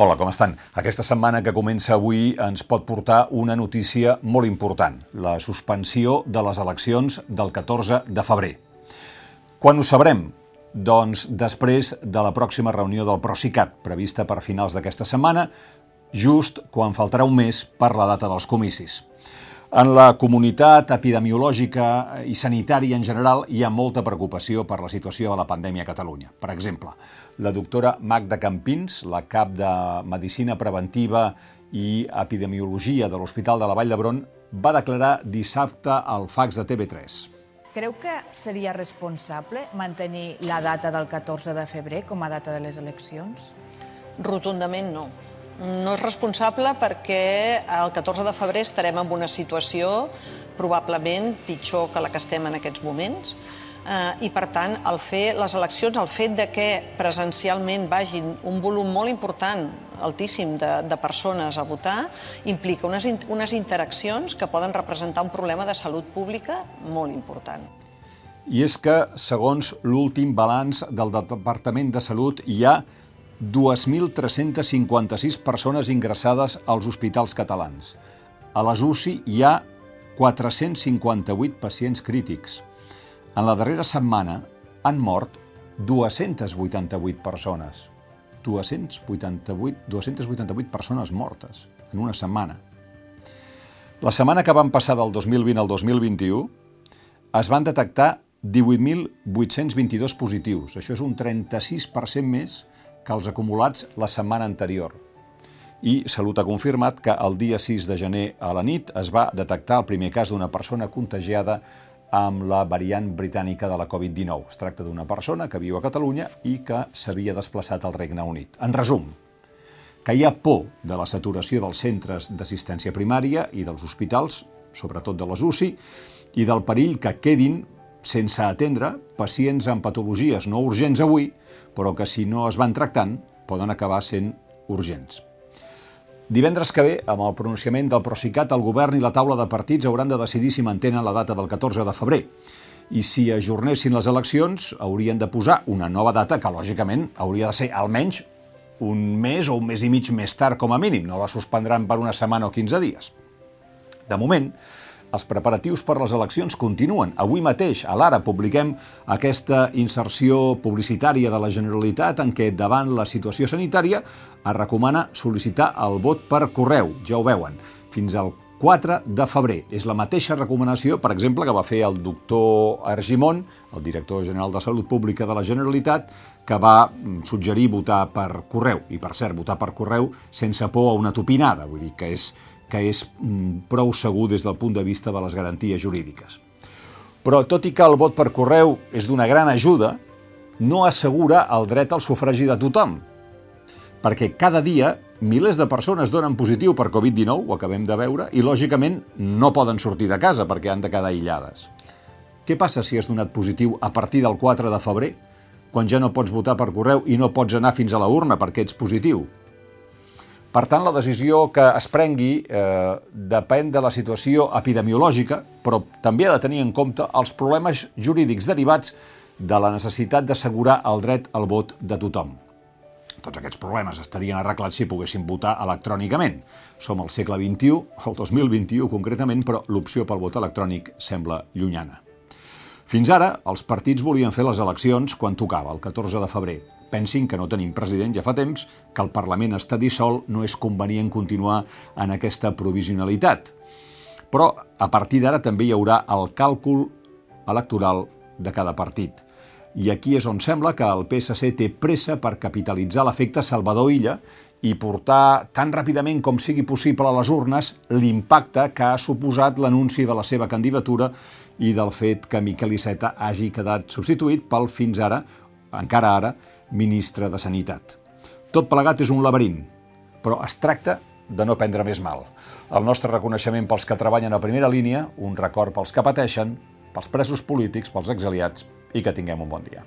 Hola, com estan? Aquesta setmana que comença avui ens pot portar una notícia molt important, la suspensió de les eleccions del 14 de febrer. Quan ho sabrem? Doncs després de la pròxima reunió del Procicat, prevista per finals d'aquesta setmana, just quan faltarà un mes per la data dels comicis. En la comunitat epidemiològica i sanitària en general hi ha molta preocupació per la situació de la pandèmia a Catalunya. Per exemple, la doctora Magda Campins, la cap de Medicina Preventiva i Epidemiologia de l'Hospital de la Vall d'Hebron, va declarar dissabte al fax de TV3. Creu que seria responsable mantenir la data del 14 de febrer com a data de les eleccions? Rotundament no. No és responsable perquè el 14 de febrer estarem en una situació probablement pitjor que la que estem en aquests moments eh, i per tant el fer les eleccions, el fet de que presencialment vagin un volum molt important altíssim de, de persones a votar implica unes, unes interaccions que poden representar un problema de salut pública molt important. I és que, segons l'últim balanç del Departament de Salut, hi ha 2.356 persones ingressades als hospitals catalans. A les UCI hi ha 458 pacients crítics. En la darrera setmana han mort 288 persones. 288, 288 persones mortes en una setmana. La setmana que van passar del 2020 al 2021 es van detectar 18.822 positius. Això és un 36% més que els acumulats la setmana anterior. I Salut ha confirmat que el dia 6 de gener a la nit es va detectar el primer cas d'una persona contagiada amb la variant britànica de la Covid-19. Es tracta d'una persona que viu a Catalunya i que s'havia desplaçat al Regne Unit. En resum, que hi ha por de la saturació dels centres d'assistència primària i dels hospitals, sobretot de les UCI, i del perill que quedin sense atendre pacients amb patologies no urgents avui, però que si no es van tractant poden acabar sent urgents. Divendres que ve, amb el pronunciament del Procicat, el govern i la taula de partits hauran de decidir si mantenen la data del 14 de febrer. I si ajornessin les eleccions, haurien de posar una nova data que, lògicament, hauria de ser almenys un mes o un mes i mig més tard com a mínim. No la suspendran per una setmana o 15 dies. De moment, els preparatius per les eleccions continuen. Avui mateix, a l'Ara, publiquem aquesta inserció publicitària de la Generalitat en què, davant la situació sanitària, es recomana sol·licitar el vot per correu, ja ho veuen, fins al 4 de febrer. És la mateixa recomanació, per exemple, que va fer el doctor Argimon, el director general de Salut Pública de la Generalitat, que va mm, suggerir votar per correu. I, per cert, votar per correu sense por a una topinada, vull dir que és que és mm, prou segur des del punt de vista de les garanties jurídiques. Però, tot i que el vot per correu és d'una gran ajuda, no assegura el dret al sufragi de tothom, perquè cada dia milers de persones donen positiu per Covid-19, ho acabem de veure, i lògicament no poden sortir de casa perquè han de quedar aïllades. Què passa si has donat positiu a partir del 4 de febrer, quan ja no pots votar per correu i no pots anar fins a la urna perquè ets positiu? Per tant, la decisió que es prengui eh, depèn de la situació epidemiològica, però també ha de tenir en compte els problemes jurídics derivats de la necessitat d'assegurar el dret al vot de tothom. Tots aquests problemes estarien arreglats si poguessin votar electrònicament. Som al segle XXI, el 2021 concretament, però l'opció pel vot electrònic sembla llunyana. Fins ara, els partits volien fer les eleccions quan tocava, el 14 de febrer, pensin que no tenim president ja fa temps, que el Parlament està dissol, no és convenient continuar en aquesta provisionalitat. Però a partir d'ara també hi haurà el càlcul electoral de cada partit. I aquí és on sembla que el PSC té pressa per capitalitzar l'efecte Salvador Illa i portar tan ràpidament com sigui possible a les urnes l'impacte que ha suposat l'anunci de la seva candidatura i del fet que Miquel Iceta hagi quedat substituït pel fins ara, encara ara, ministre de Sanitat. Tot plegat és un laberint, però es tracta de no prendre més mal. El nostre reconeixement pels que treballen a primera línia, un record pels que pateixen, pels presos polítics, pels exiliats i que tinguem un bon dia.